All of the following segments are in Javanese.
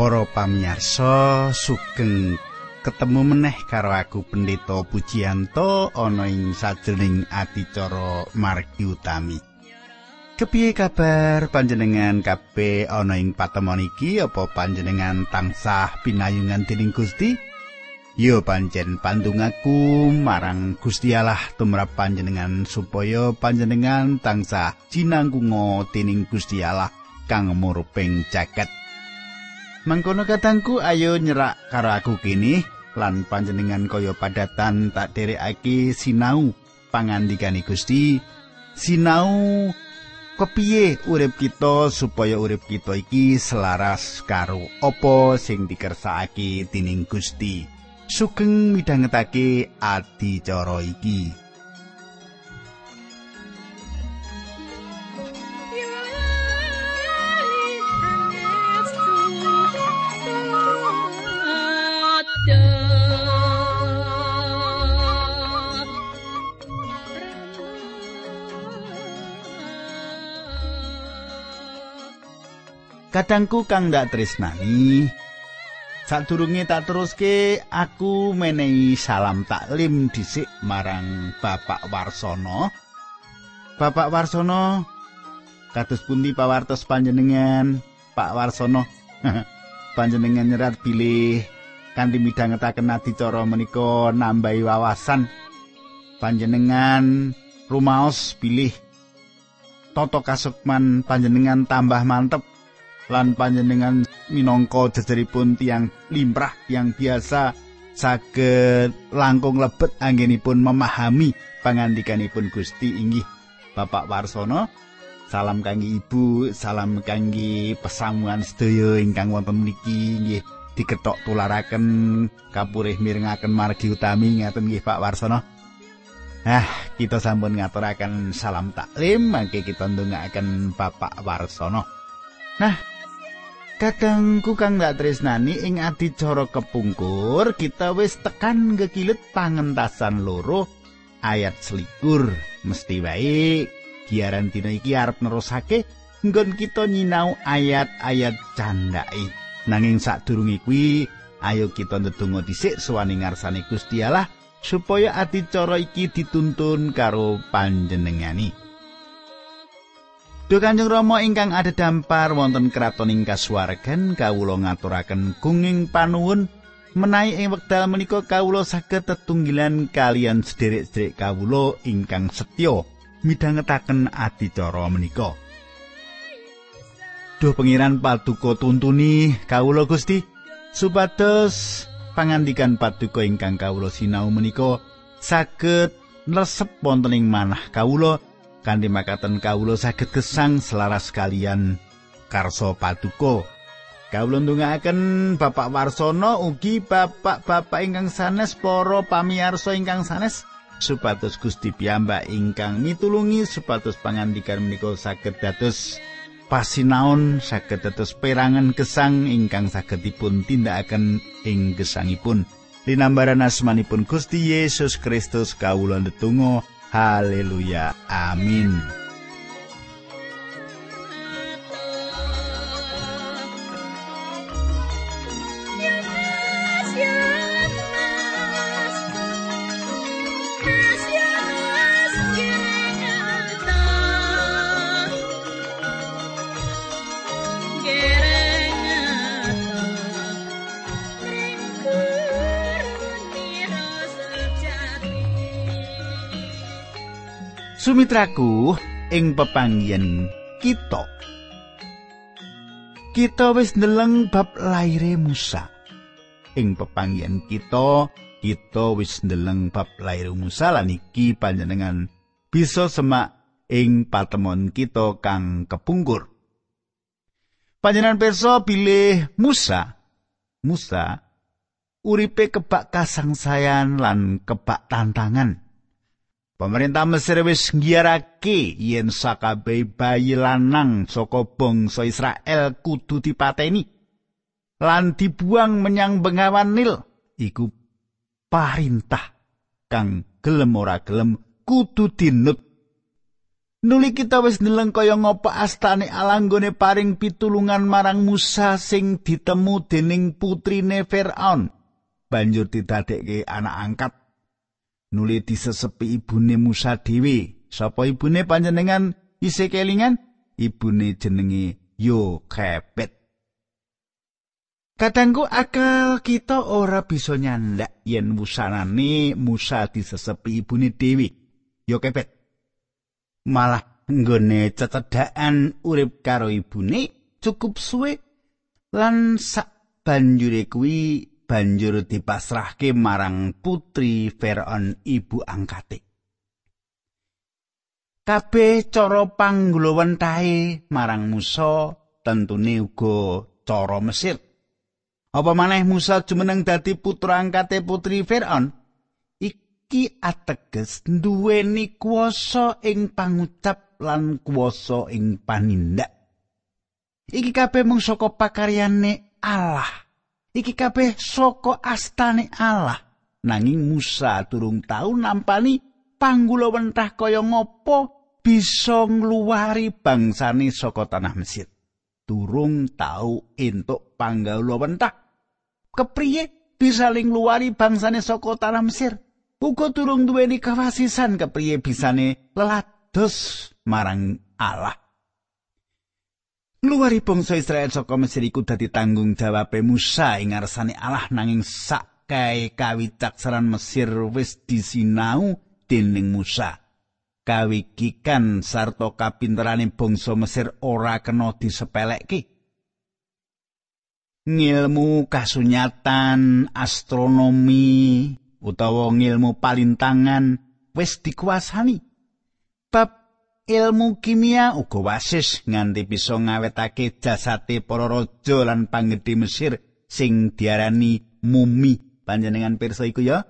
Para pamirsa sugeng ketemu meneh karo aku Pendeta Pujiyanto ana ing sajroning adicara margi utami. Kepiye kabar panjenengan kabeh ana ing patemon iki apa panjenengan tansah pinayungan dening Gusti? Yo pancen pandungaku marang Gusti Allah tumrap panjenengan supaya panjenengan tansah jinangkunga dening Gusti Allah kang murping jagat. Mangkono katangku ayo nyerak karo aku kini lan panjenengan kaya padatan tak derekake sinau pangandikane Gusti. Sinau kepiye urip kita supaya urip kita iki selaras karo apa sing dikersakake dening Gusti? Sugeng midhangetake adicara iki Kadangku kang ndak tresnani. Sadurunge tak teruske aku menehi salam taklim dhisik marang Bapak Warsono. Bapak Warsono, kados pundi pawartos panjenengan, Pak Warsono? panjenengan nyerat bilih kanthi midhangetaken adicara menika nambahi wawasan. Panjenengan rumaos bilih Toto kasukman panjenengan tambah mantep lan panjenengan minangka jejeripun tiang limrah yang biasa saged langkung lebet anggenipun memahami pangandikanipun Gusti inggih Bapak Warsono salam kangge ibu salam kangge pesamuan sedaya ingkang wonten mriki nggih diketok tularaken kapurih mirengaken margi utami ngaten nggih Pak Warsono Ah, kita sampun ngaturaken salam taklim, mangke kita ndongaaken Bapak Warsono. Nah, Kadangku kang ndak tresnani ing adicara kepungkur kita wis tekan gekilit pangentasan loro ayat selikur mesti wae giaran dina iki arep nerusake nggon kita nyinau ayat-ayat candai nanging sadurunge kuwi ayo kita ndedonga dhisik suwani ngarsane Gusti Allah supaya adicara iki dituntun karo panjenengani. Duh Kanjeng Rama ingkang ada dampar wonten kraton ing kasuwargan kawula ngaturaken gunging panuwun menawi ing wekdal menika kawula saged tetunggilan kalian sederek-sederek kawula ingkang setya midhangetaken adicara menika. Duh pengiran paduka tuntuni kawula Gusti supados pangandikan paduka ingkang kawula sinau menika saged nresep wonten ing manah kawula kanthi makaten kawula saged gesang selaras kalian karso paduka. Kawula ndongaaken Bapak Warsono ugi bapak-bapak ingkang sanes para pamiarsa ingkang sanes supados Gusti piyambak ingkang mitulungi supados pangandikan menika saged dados pasinaon saged dados perangan gesang ingkang saged dipun tindakaken ing gesangipun. Linambaran asmanipun Gusti Yesus Kristus kawula ndedonga Haleluya. Amin. Sumitraku ing pepanggian kita. Kita wis ndeleng bab laire Musa. Ing pepanggian kita kita wis ndeleng bab laire Musa lan iki panjenengan bisa semak ing patemon kita kang kepungkur. Panjenengan perso pilih Musa. Musa uripe kebak kasangsayan lan kebak tantangan Pemerintah Mesir wis ngiyarake yen sakabeh bayi lanang saka bangsa Israel kudu dipateni lan dibuang menyang Bengawan Nil iku perintah kang gelem ora gelem kudu dinut Nuli kita wis ndeleng kaya ngapa astane alanggone paring pitulungan marang Musa sing ditemu dening putrine Firaun. Banjur didadekke anak angkat. Nuli disesepi ibune Musa dhewe. Sapa ibune panjenengan isih kelingan? Ibune jenenge Yo Kepet. Kadangku akal kita ora bisa nyandak yen wusanane Musa disesepi ibune dhewe. Yo Kepet. malah nggone cecedhakan urip karo ibune cukup suwe lan sak banjure kuwi banjur dipasrahke marang putri Firaun ibu angkate. Kabeh cara panggulawentahe marang Musa tentune uga cara Mesir. Apa maneh Musa jumeneng dadi putra angkate putri Firaun? iki ateges duweni kuasa ing pangucap lan kuasa ing panindak. Iki kabeh mung saka pakaryane Allah. Iki kabeh saka astane Allah. Nanging Musa durung tau nampani panggula wentah kaya ngopo bisa ngluwari bangsane saka tanah Mesir. Durung tau entuk panggula wentah. Kepriye bisa ling luwari bangsane saka tanah Mesir? uga durung duweni kawasisan kepriye bisane lelados marang Allah. Luwari bangsa Israel saka Mesir iku dadi tanggung jawab Musa ing ngarsane Allah nanging sak kae kawicaksanan Mesir wis disinau dening Musa. Kawikikan sarta kapinterane bangsa Mesir ora kena disepelekke. Ngilmu kasunyatan, astronomi, utawa ngilmu palintangan wis dikuasani. Ilmu kimia uga wasis nganti bisa ngawetake jasate para raja lan panggedhe Mesir sing diarani mumi panjenengan pirsa iku ya.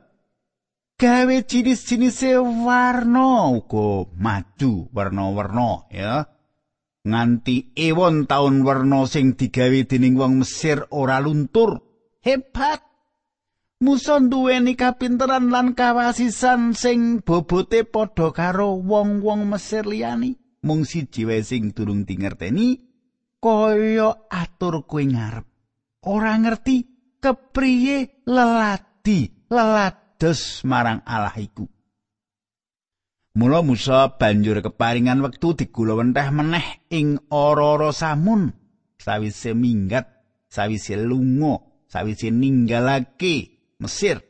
Gawe jenis-jenise warna uga maju warna-warna ya. Nganti ewon taun warna sing digawe dening wong Mesir ora luntur. Hebat Musa duweni kapinteran lan kawasisan sing bobote padha karo wong-wong Mesir liyani. Mung siji wae sing durung dingerteni kaya atur kuwi ngarep. Ora ngerti kepriye leladi, lelados marang Allah iku. Mula Musa banjur keparingan wektu digula wenteh meneh ing ora-ora samun sawise minggat, sawise lunga, sawise ninggalake Mesir.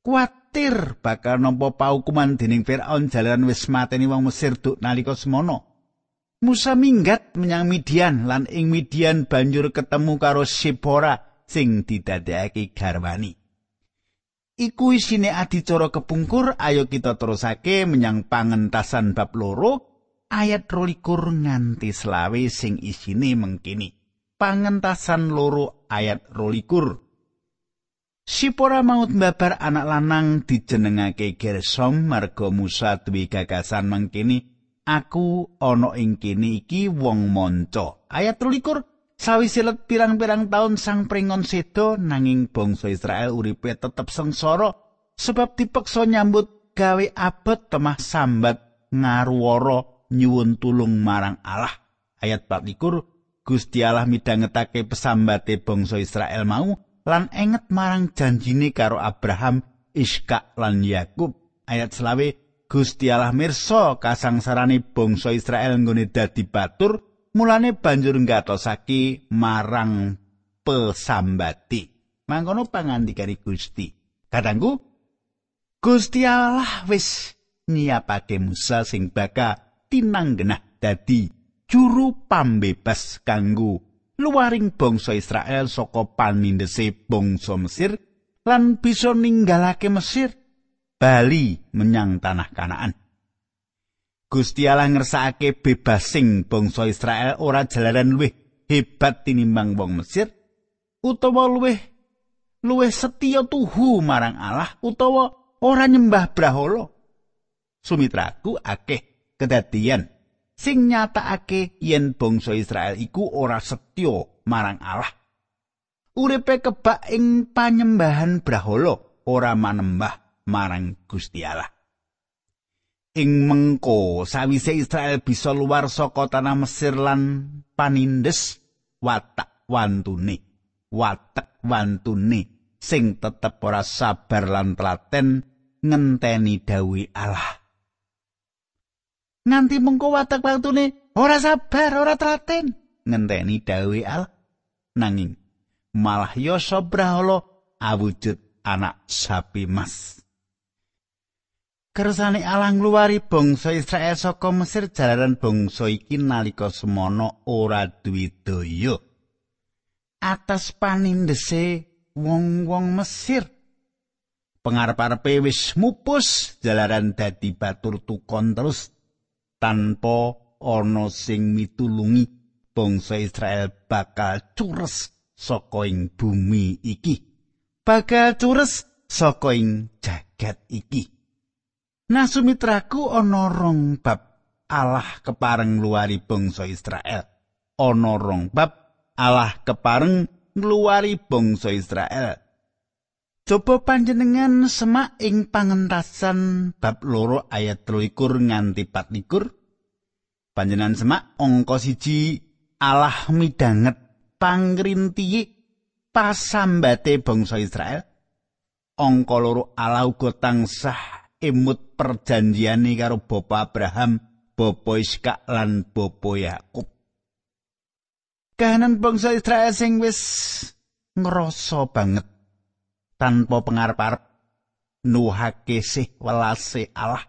Kuatir bakal nampa paukuman dening Firaun jalaran wis mateni wong Mesir duk nalika semono. Musa minggat menyang Midian lan ing Midian banjur ketemu karo Sipora sing didadekake garwani. Iku isine adicara kepungkur, ayo kita terusake menyang pangentasan bab loro ayat rolikur nganti selawe sing isine mengkini. Pangentasan loro ayat rolikur. Sipora maut mbabar anak lanang dijenengake Gersom marga Musa duwe gagasan mangkene aku ana ing kene iki wong manca. Ayat 13 sawise pirang-pirang taun sang pringon sedo nanging bangsa Israel uripe tetep sengsara sebab dipeksa nyambut gawe abot temah sambat ngaruwara nyuwun tulung marang Allah. Ayat 14 Gusti Allah midhangetake pesambate bangsa Israel mau lan enget marang janjine karo Abraham, Iska lan Yakub. Ayat selawe Gusti Allah mirsa kasangsarane bangsa Israel nggone dadi batur, mulane banjur ngatosake marang pesambati. Mangkono pangandikane Gusti. Kadangku Gusti Allah wis nyiapake Musa sing baka tinanggenah dadi juru pambebas kanggo luwaring bangsa Israel saka panindese bangsa Mesir lan bisa ninggalake Mesir bali menyang tanah Kanaan. Gusti Allah ngersakake bebasing bangsa Israel ora jalaran luwih hebat tinimbang wong Mesir utawa luwih luwih setya tuhu marang Allah utawa ora nyembah brahala. Sumitraku akeh kedadian sing nyatakake yen bangsa Israel iku ora setya marang Allah. Uripe kebak ing panyembahan brahala ora manembah marang Gusti Allah. ing mengko sawise Israel bisa luar saka tanah Mesir lan panindes watak wantune watak wantune sing tetep ora sabar lan telaten ngenteni dawi Allah nganti mengko watak wantune ora sabar ora telaten. Ngenteni dawi Allah nanging malah yasa brahala awujud anak sapi mas. Kersane alang ngluwari bangsa Israel saka Mesir jalaran bangsa iki nalika semono ora duwe daya. Atas panindese wong-wong Mesir. Pengarep-arepe wis mupus jalaran dadi batur tukon terus tanpa ana sing mitulungi bangsa Israel bakal cures saka ing bumi iki bakal cures saka ing jagat iki Nah sumitraku ana rong bab Allah kepareng ngluwari bangsa Israel. Ana rong bab Allah kepareng ngluwari bangsa Israel. Coba panjenengan semak ing pangentasan bab loro ayat 23 nganti 24. Panjenengan semak angka siji Allah midanget pangrintiye pasambate bangsa Israel. Angka loro Allah uga tansah emut perjanjiane karo Bapa Abraham, Bapa Iskak lan Bapa Yakub. Kahanan bangsa Israel sing wis ngrasa banget tanpa pengarep-arep nuhake sih welase Allah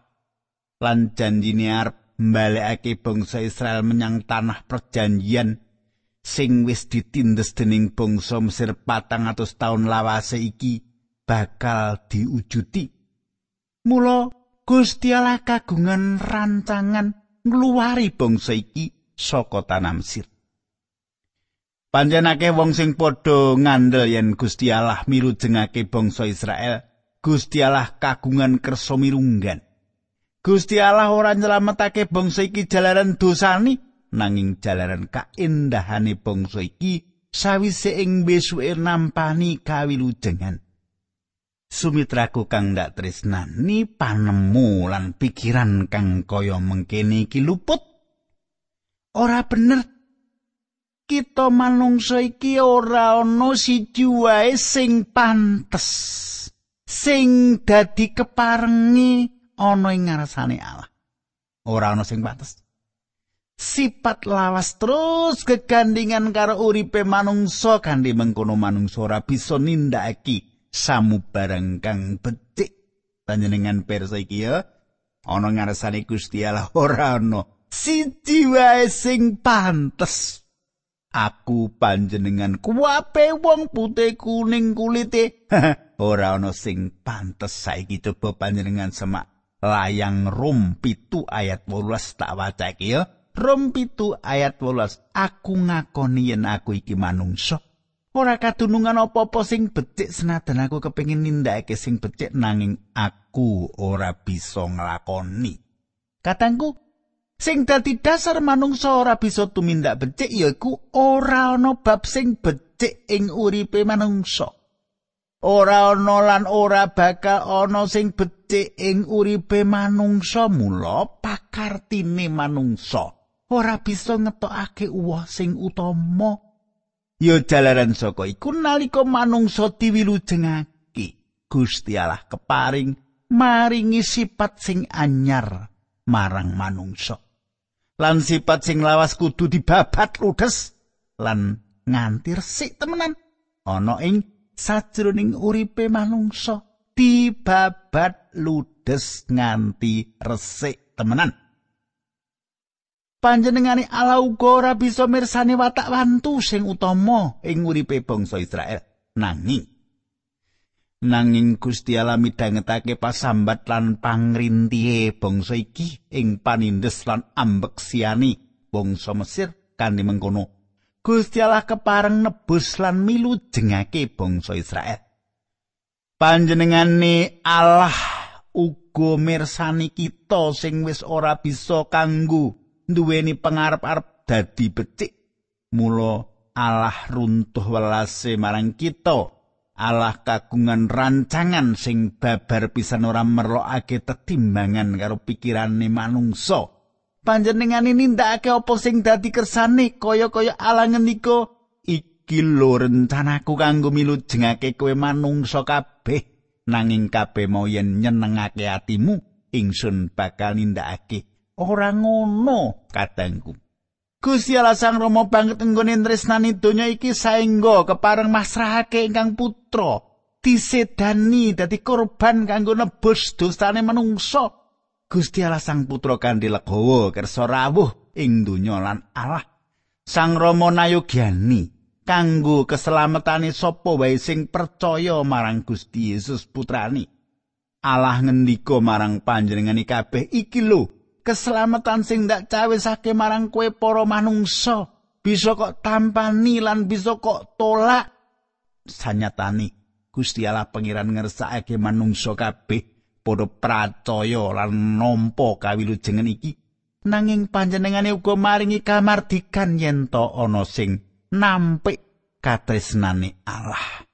lan janjine arep mbalekake bangsa Israel menyang tanah perjanjian sing wis ditindes dening bangsa Mesir patang atus taun lawase iki bakal diujuti. Mula Gusti Allah kagungan rancangan ngluwari bangsa iki saka tanah Mesir. Panjenake wong sing padha ngandel yen Gusti Allah mirujengake bangsa Israel, Gusti Allah kagungan kersa mirunggan. Gusti Allah ora nyelametake bangsa iki jalaran dosani, nanging jalaran kaendahane bangsa iki sawise ing besuke nampani kawilujengan. Sumitraku kang ndak tresnani panemu lan pikiran kang kaya mengkene iki luput. Ora bener. Kita manungsa iki ora ana siji wae sing pantes. Sing dadi keparengi ana ing ngarsane Allah. Ora ana sing pantes. Sipat lawas terus kegandingan karo uripe manungsa kanthi mengkono manungsa ora bisa nindakake samu barang kang becik panjenengan persa iki ya ana ngarsane Gusti Allah ora ana siji wae sing pantes aku panjenengan kuwape wong putih kuning kulite. Ora ana sing pantes saiki coba panjenengan semak. Layang rum pitu ayat 18 tak waca iki ya. Rum pitu ayat 18 aku ngakoni yen aku iki manungsa. Ora kadunungan apa-apa sing becik senajan aku kepengin nindakake sing becik nanging aku ora bisa nglakoni. Katangku, sing dadi dasar manungsa ora bisa tumindak becik yaiku ora ana bab sing becik ing uripe manungsa. Ora ana lan ora bakal ana sing becik ing uripe manungsa mula pakartine manungsa. Ora bisa ngetokake uwah sing utama Ya jalaran saka iku nalika manungsa diwilujengake Gusti Allah keparing maringi sifat sing anyar marang manungsa. Lan sifat sing lawas kudu dibabat ludes lan nganti resik temenan ana ing sajroning uripe manungsa dibabat ludes nganti resik temenan. panjenengane Allah uga ora bisa mirsani watak wantu sing utama ing uripe bangsa Israel nanging nanging Gusti Allah midhangetake pasambat lan pangrintihe bangsa iki ing panindes lan ambek siani bangsa Mesir kanthi mengkono. Gusti Allah kepareng nebus lan milu jengake bangsa Israel panjenengane Allah uga mirsani kita sing wis ora bisa kanggo duweni pangarep-arep dadi becik. Mula Allah runtuh welase marang kita Allah kagungan rancangan sing babar pisan ora merlokake tetimbangan karo pikirane manungsa. Panjenengane nindakake apa sing dadi kersane kaya-kaya Allah ngendika iki lho rencanaku kanggo milujengake kowe manungsa kabeh nanging kabeh mau yen nyenengake atimu ingsun bakal nindakake ora ngono kadangku. Gusti Allah Sang Rama banget nggone tresnani donya iki saengga kepareng masrahake ingkang putra disedani dadi korban kanggo nebus dosane manungsa. Gusti Allah Sang Putra kanthi legawa kersa rawuh ing donya lan Allah Sang Rama nayogyani kanggo keselamatane sapa wae sing percaya marang Gusti Yesus putrani. Allah ngendika marang panjenengane kabeh iki lho keselamatan sing ndak cawisake marang kowe para manungsa. Bisa kok tampani lan bisa kok tolak. Sanyatani Gusti Allah pangeran ngersakake manungsa kabeh padha percaya lan nampa kawilujengan iki. Nanging panjenengane uga maringi kamardikan yen to ana sing nampik katresnane Allah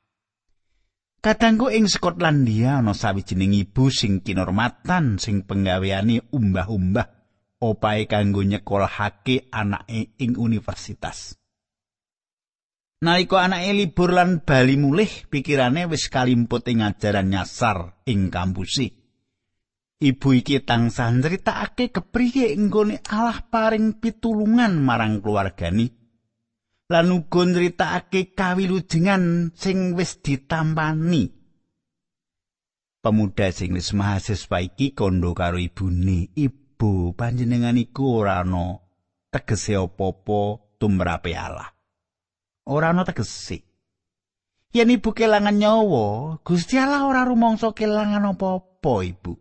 Kadangku ing Skotlandia ana sawijining ibu sing kinormatan sing penggaweane umbah-umbah opae kanggo nyekolahake anake ing universitas. Nalika anake libur lan bali mulih, pikirane wis kalimput ing ajaran nyasar ing kampusi. Ibu iki tansah nyritakake kepriye enggone Allah paring pitulungan marang keluargane lan uga nyritakake kawilujengan sing wis ditampani. Pemuda sing wis mahasiswa iki kondo karo ibune, ibu panjenengan iku ora ana tegese apa-apa tumrape Allah. Ora ana tegese. Yen ibu kelangan nyawa, Gusti Allah ora rumangsa kelangan apa-apa, Ibu.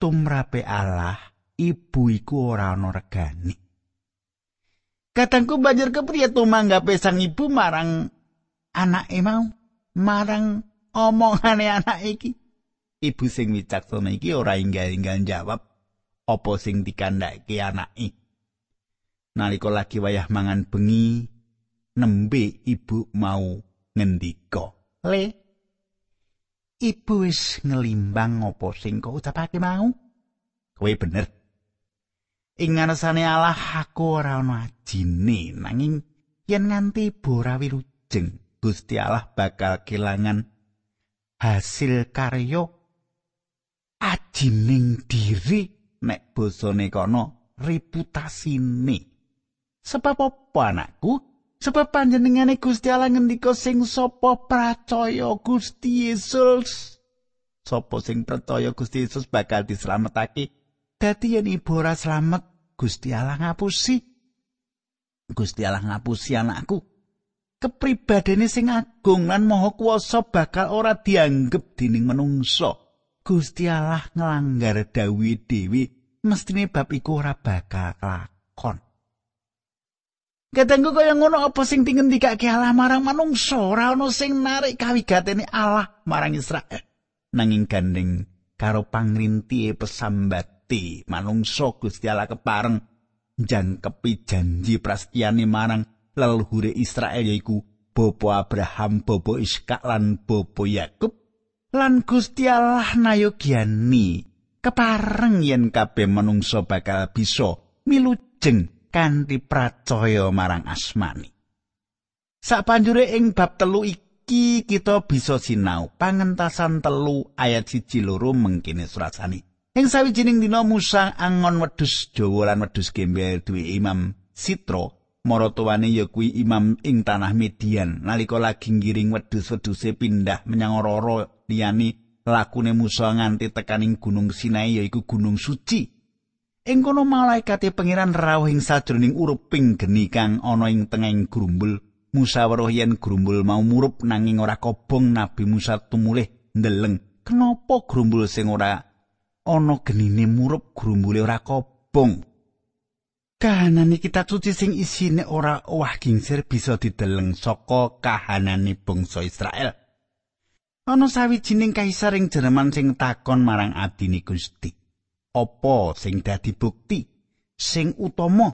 Tumrape Allah, ibu iku ora ana regane. Katangku banjur kepriye tumanggape sang ibu marang anake mau, marang omongane anak iki. Ibu sing wicaksana iki ora inggal-inggal jawab apa sing dikandhake anake. Nalika lagi wayah mangan bengi, nembe ibu mau ngendika. Le, ibu wis ngelimbang apa sing kok ucapake mau? Kowe bener. Ing ngarsane Allah aku ora ana ajine. Nanging yen nganti bora wilujeng Gusti Allah bakal kelangan hasil karya ajining diri nek basane kono reputasine. Sebab apa anakku? Sebab panjenengane Gusti Allah ngendika sing sapa percaya Gusti Yesus? Sapa sing percaya Gusti Yesus bakal dislametake dadi yen ibu ora slamet Gusti Allah ngapusi. Gusti Allah ngapusi anakku. Kepribadene sing agung lan maha kuwasa bakal ora dianggep dening manungsa. Gusti Allah nglanggar dawuh dewi mestine bab iku ora bakal lakon. Kadangku kaya ngono apa sing dingendikake Allah marang manungsa ora ana sing narik kawigatene Allah marang Israel. Nanging gandeng karo pangrintihe pesambat ati manungsa Gusti Allah kepareng jangkepi janji prasetyane marang leluhure Israel yaiku bapa Abraham, bapa Iskak lan bapa Yakub lan Gusti Allah nayogyani kepareng yen kabeh manungsa bakal bisa milujeng kanthi percaya marang asmani. Sapanjure ing bab telu iki kita bisa sinau pangentasan telu ayat siji loro mengkini surasani. Ing sawijining dina Musa angon wedhus Jawa lan wedhus gembel duwe Imam Sitra, maratuwane ya kuwi imam ing tanah Median. Nalika lagi ngiring wedhus-wedhuse pindah menyang ora-ora liyane lakune Musa nganti tekaning Gunung Sinai yaiku Gunung Suci. Ing kono malaikate pangeran rawuh ing sajroning uruping geni kang ana ing tengahing grumbul. Musa weruh yen grumbul mau murup nanging ora kobong Nabi Musa tumulih ndeleng. Kenapa grumbul sing ora ana genine murup grumbule ora kobong. Kahanane kitab suci sing isine ora owah gingsir bisa dideleng saka kahanane bangsa Israel. Ana sawijining kaisar ing Jerman sing takon marang adine Gusti. Apa sing dadi bukti sing utama?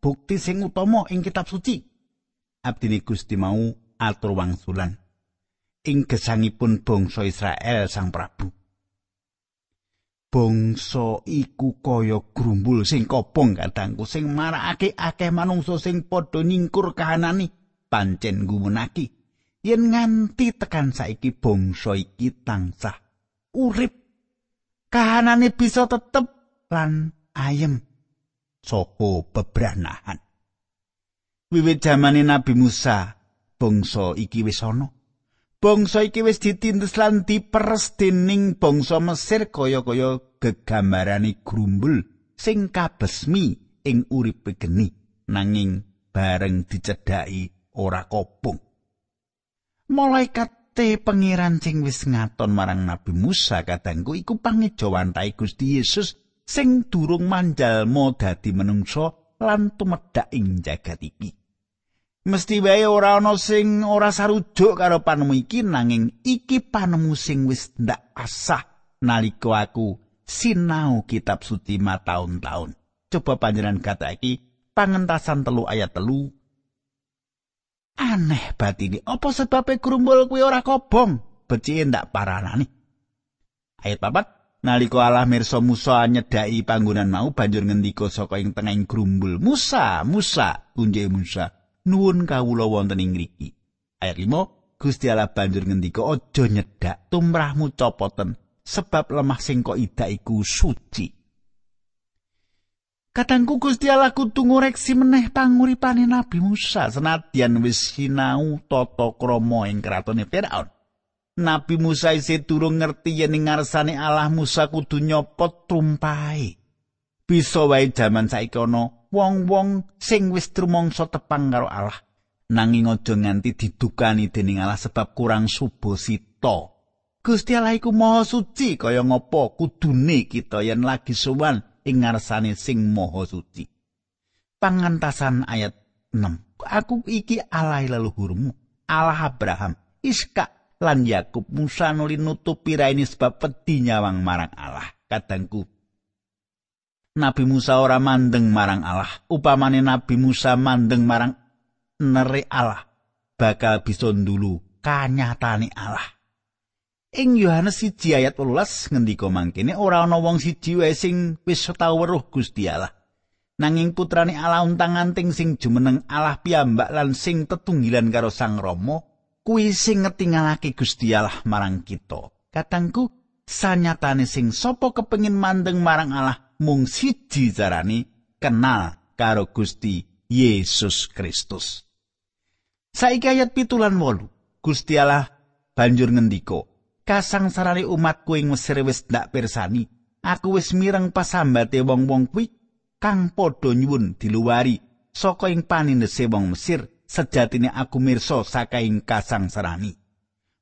Bukti sing utama ing kitab suci. Abdine Gusti mau atur wangsulan. ing gesangipun bangsa Israel Sang Prabu. Bangsa iku kaya grumbul sing kobong kadangku sing marakake akeh manungsa sing padha nyingkur kahanane pancen gumunaki yen nganti tekan saiki bangsa iki tansah urip kahanane bisa tetep lan ayem. Saka bebranahan wiwit zamane Nabi Musa bangsa iki wis ana bangsa iki wis ditindes lan diperes dening bangsa Mesir kaya-kaya gegambarane grumbul sing kabesmi ing uripe geni nanging bareng dicedhaki ora kobong. Malaikat te pangeran sing wis ngaton marang Nabi Musa kadangku iku pangejawantai Gusti Yesus sing durung manjal mo dadi menungso lan tumedhak ing jagat iki mesti wae ora ana sing ora sarujuk karo panemu iki nanging iki panemu sing wis ndak asah nalika aku sinau kitab suci ma tahun-tahun coba panjenengan kata iki pangentasan telu ayat telu. Aneh batini apa sebabnya grumbul kuwi ora kobong? Beci ndak paranani. Ayat papat Naliko Allah mirsa Musa nyedai panggonan mau banjur ngendika saka ing tengahing grumbul Musa Musa punje Musa nuwun kawula wonten ing ngriki. Ayat 5 Gusti Allah banjur ngendika aja nyedak tumrahmu copoten sebab lemah sing kok ida iku suci. Katangku Gusti Allah kudu ngoreksi meneh panguripane Nabi Musa senadyan wis sinau tata krama ing kratone Firaun. Nabi Musa isih durung ngerti yen ing ngarsane Allah Musa kudu nyopot tumpahe. Bisa wae jaman saiki ana wong-wong sing wis trumangsa tepang karo Allah nanging aja nganti didukani dening Allah sebab kurang subosita. Gusti Allah iku maha suci kaya ngapa kudune kita yen lagi sowan ing ngarsane sing maha suci. Pangantasan ayat 6. Aku iki Allah leluhurmu, Allah Abraham, Iska lan Yakub Musa nuli nutupi raine sebab wedi nyawang marang Allah. Kadangku Nabi Musa ora mandeng marang Allah. Upamane Nabi Musa mandeng marang nere Allah, bakal bisa dulu kanyatane Allah. Ing Yohanes 1 ayat 18 ngendika mangkene ora ana wong siji wae sing wis tau weruh Gusti Allah. Nanging putrane Allah untang-anting sing jumeneng Allah piyambak lan sing tetunggilan karo Sang Rama kuwi sing ngetingalake Gusti Allah marang kita. Katangku sanyatane sing sapa kepengin mandeng marang Allah mung siji carane kenal karo Gusti Yesus Kristus. Saiki ayat pitulan wolu, Gusti Allah banjur ngendika, kasangsarane umatku ing Mesir wis ndak pirsani, aku wis mireng pasambate wong-wong kuwi kang padha nyuwun diluwari saka ing panindese wong Mesir, sejatine aku mirsa saka ing kasangsarani.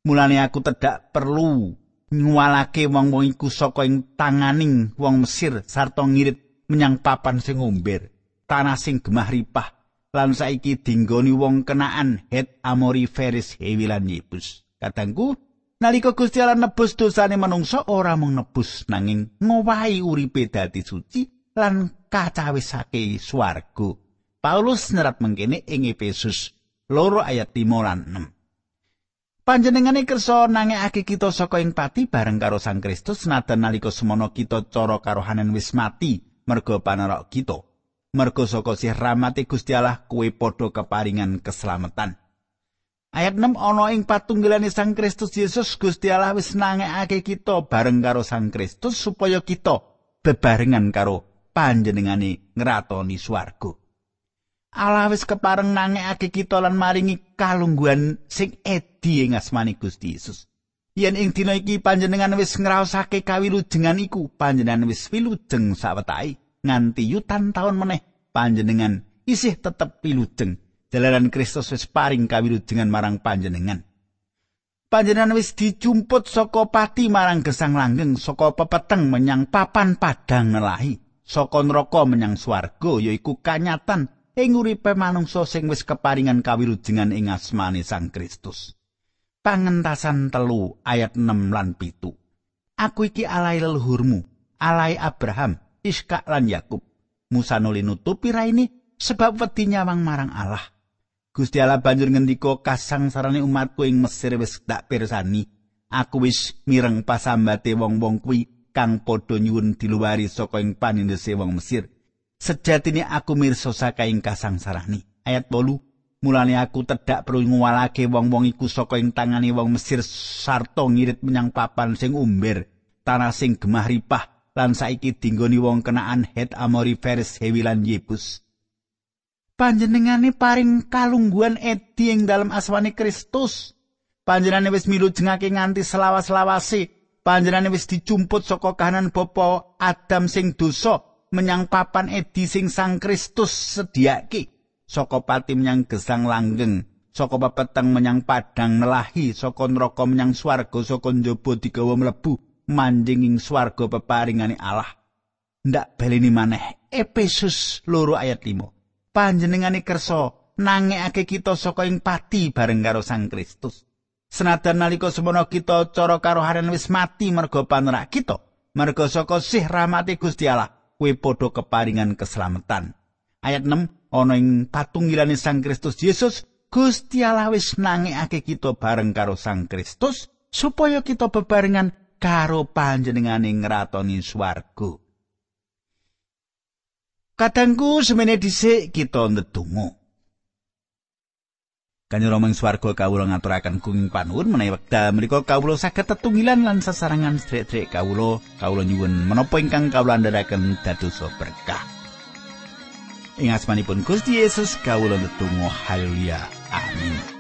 Mulane aku tedak perlu nyuwalake wong-wong iku saka ing tanganing wong Mesir sarta ngirit menyang papan sing ngomber tanah sing gemah ripah. Lan saiki dinggoni wong kenaan Het Amori Feris Hewi lan Yebus. Kadangku nalika Gusti Allah nebus dosane manungsa ora mung nebus nanging ngowahi uripe dadi suci lan kacawisake swarga. Paulus nerat mengkene ing Efesus loro ayat 5 lan 6 Panjenengane kersa nangekake kita saka ing pati bareng karo Sang Kristus nadan nalika semono kita cara karohanen wis mati merga panarok kita. Merga saka sih rahmati Gusti Allah kuwe padha keparingan keselamatan. Ayat 6 ana ing patunggilane Sang Kristus Yesus Gusti Allah wis nangekake kita bareng karo Sang Kristus supaya kita bebarengan karo panjenengane ngratoni swarga. Allah wis kepareng nangekake kita lan maringi kalungguhan sing edi ing asmani Gusti Yesus. Yen ing dina iki panjenengan wis ngraosake kawilujengan iku, panjenengan wis wilujeng sawetahi nganti yutan taun meneh panjenengan isih tetep wilujeng. Jalaran Kristus wis paring kawilujengan marang panjenengan. Panjenengan wis dijumput saka pati marang gesang langgeng saka pepeteng menyang papan padang nelahi, saka neraka menyang swarga yaiku kanyatan ing uripe manungsa sing wis keparingan kawilujengan ing asmane Sang Kristus. Pangentasan telu ayat 6 lan pitu. Aku iki alai leluhurmu, alai Abraham, Iska lan Yakub. Musa nuli nutupi raine sebab wedi nyawang marang Allah. Gusti Allah banjur ngendika kasangsarane umatku ing Mesir wis tak pirsani. Aku wis mireng pasambate wong-wong kuwi kang padha nyuwun diluwari saka ing panindese wong Mesir. Sejatine aku mirsa saka ing kasangsarane. Ayat 8 Mulane aku tedak perlu nguwalake wong-wong iku saka ing tangane wong Mesir sarta ngirit menyang papan sing umber, tanah sing gemah ripah lan saiki dinggoni wong kenaan Het Amori Feres Hewi lan Yebus. panjenengane paring kalungguhan edi ing dalam aswane Kristus. Panjenengane wis milu jengake nganti selawas-lawase. Panjenengane wis dicumput saka kahanan bapa Adam sing dosa menyang papan edi sing Sang Kristus sediake. Saka pati menyang gesang langgeng, saka pepeteng menyang padang nelahi, saka neraka menyang swarga, saka njaba digawa mlebu manjing ing swarga peparingane Allah. Ndak baleni maneh Efesus loro ayat 5. panjenengane kersa nangekake kita saka ing pati bareng karo Sang Kristus. Senajan nalika semono kita cara karo haren wis mati merga panerak kita, merga saka sih rahmati Gusti Allah, kuwi padha keparingan keselamatan. Ayat 6 ana ing patungilane Sang Kristus Yesus, Gusti Allah wis nangekake kita bareng karo Sang Kristus supaya kita bebarengan karo panjenengane ngratoni swarga. Kadangku semene dhisik kita ndedonga. Kanyara mung swarga kawula ngaturaken kuing panuwun menawi wekdal menika kawula saged tetunggilan lan sesarangan sedherek kawula kawula nyuwun menapa ingkang kawula andharaken dados berkah. Ing asmanipun Gusti Yesus kawula ndedonga haleluya. Amin.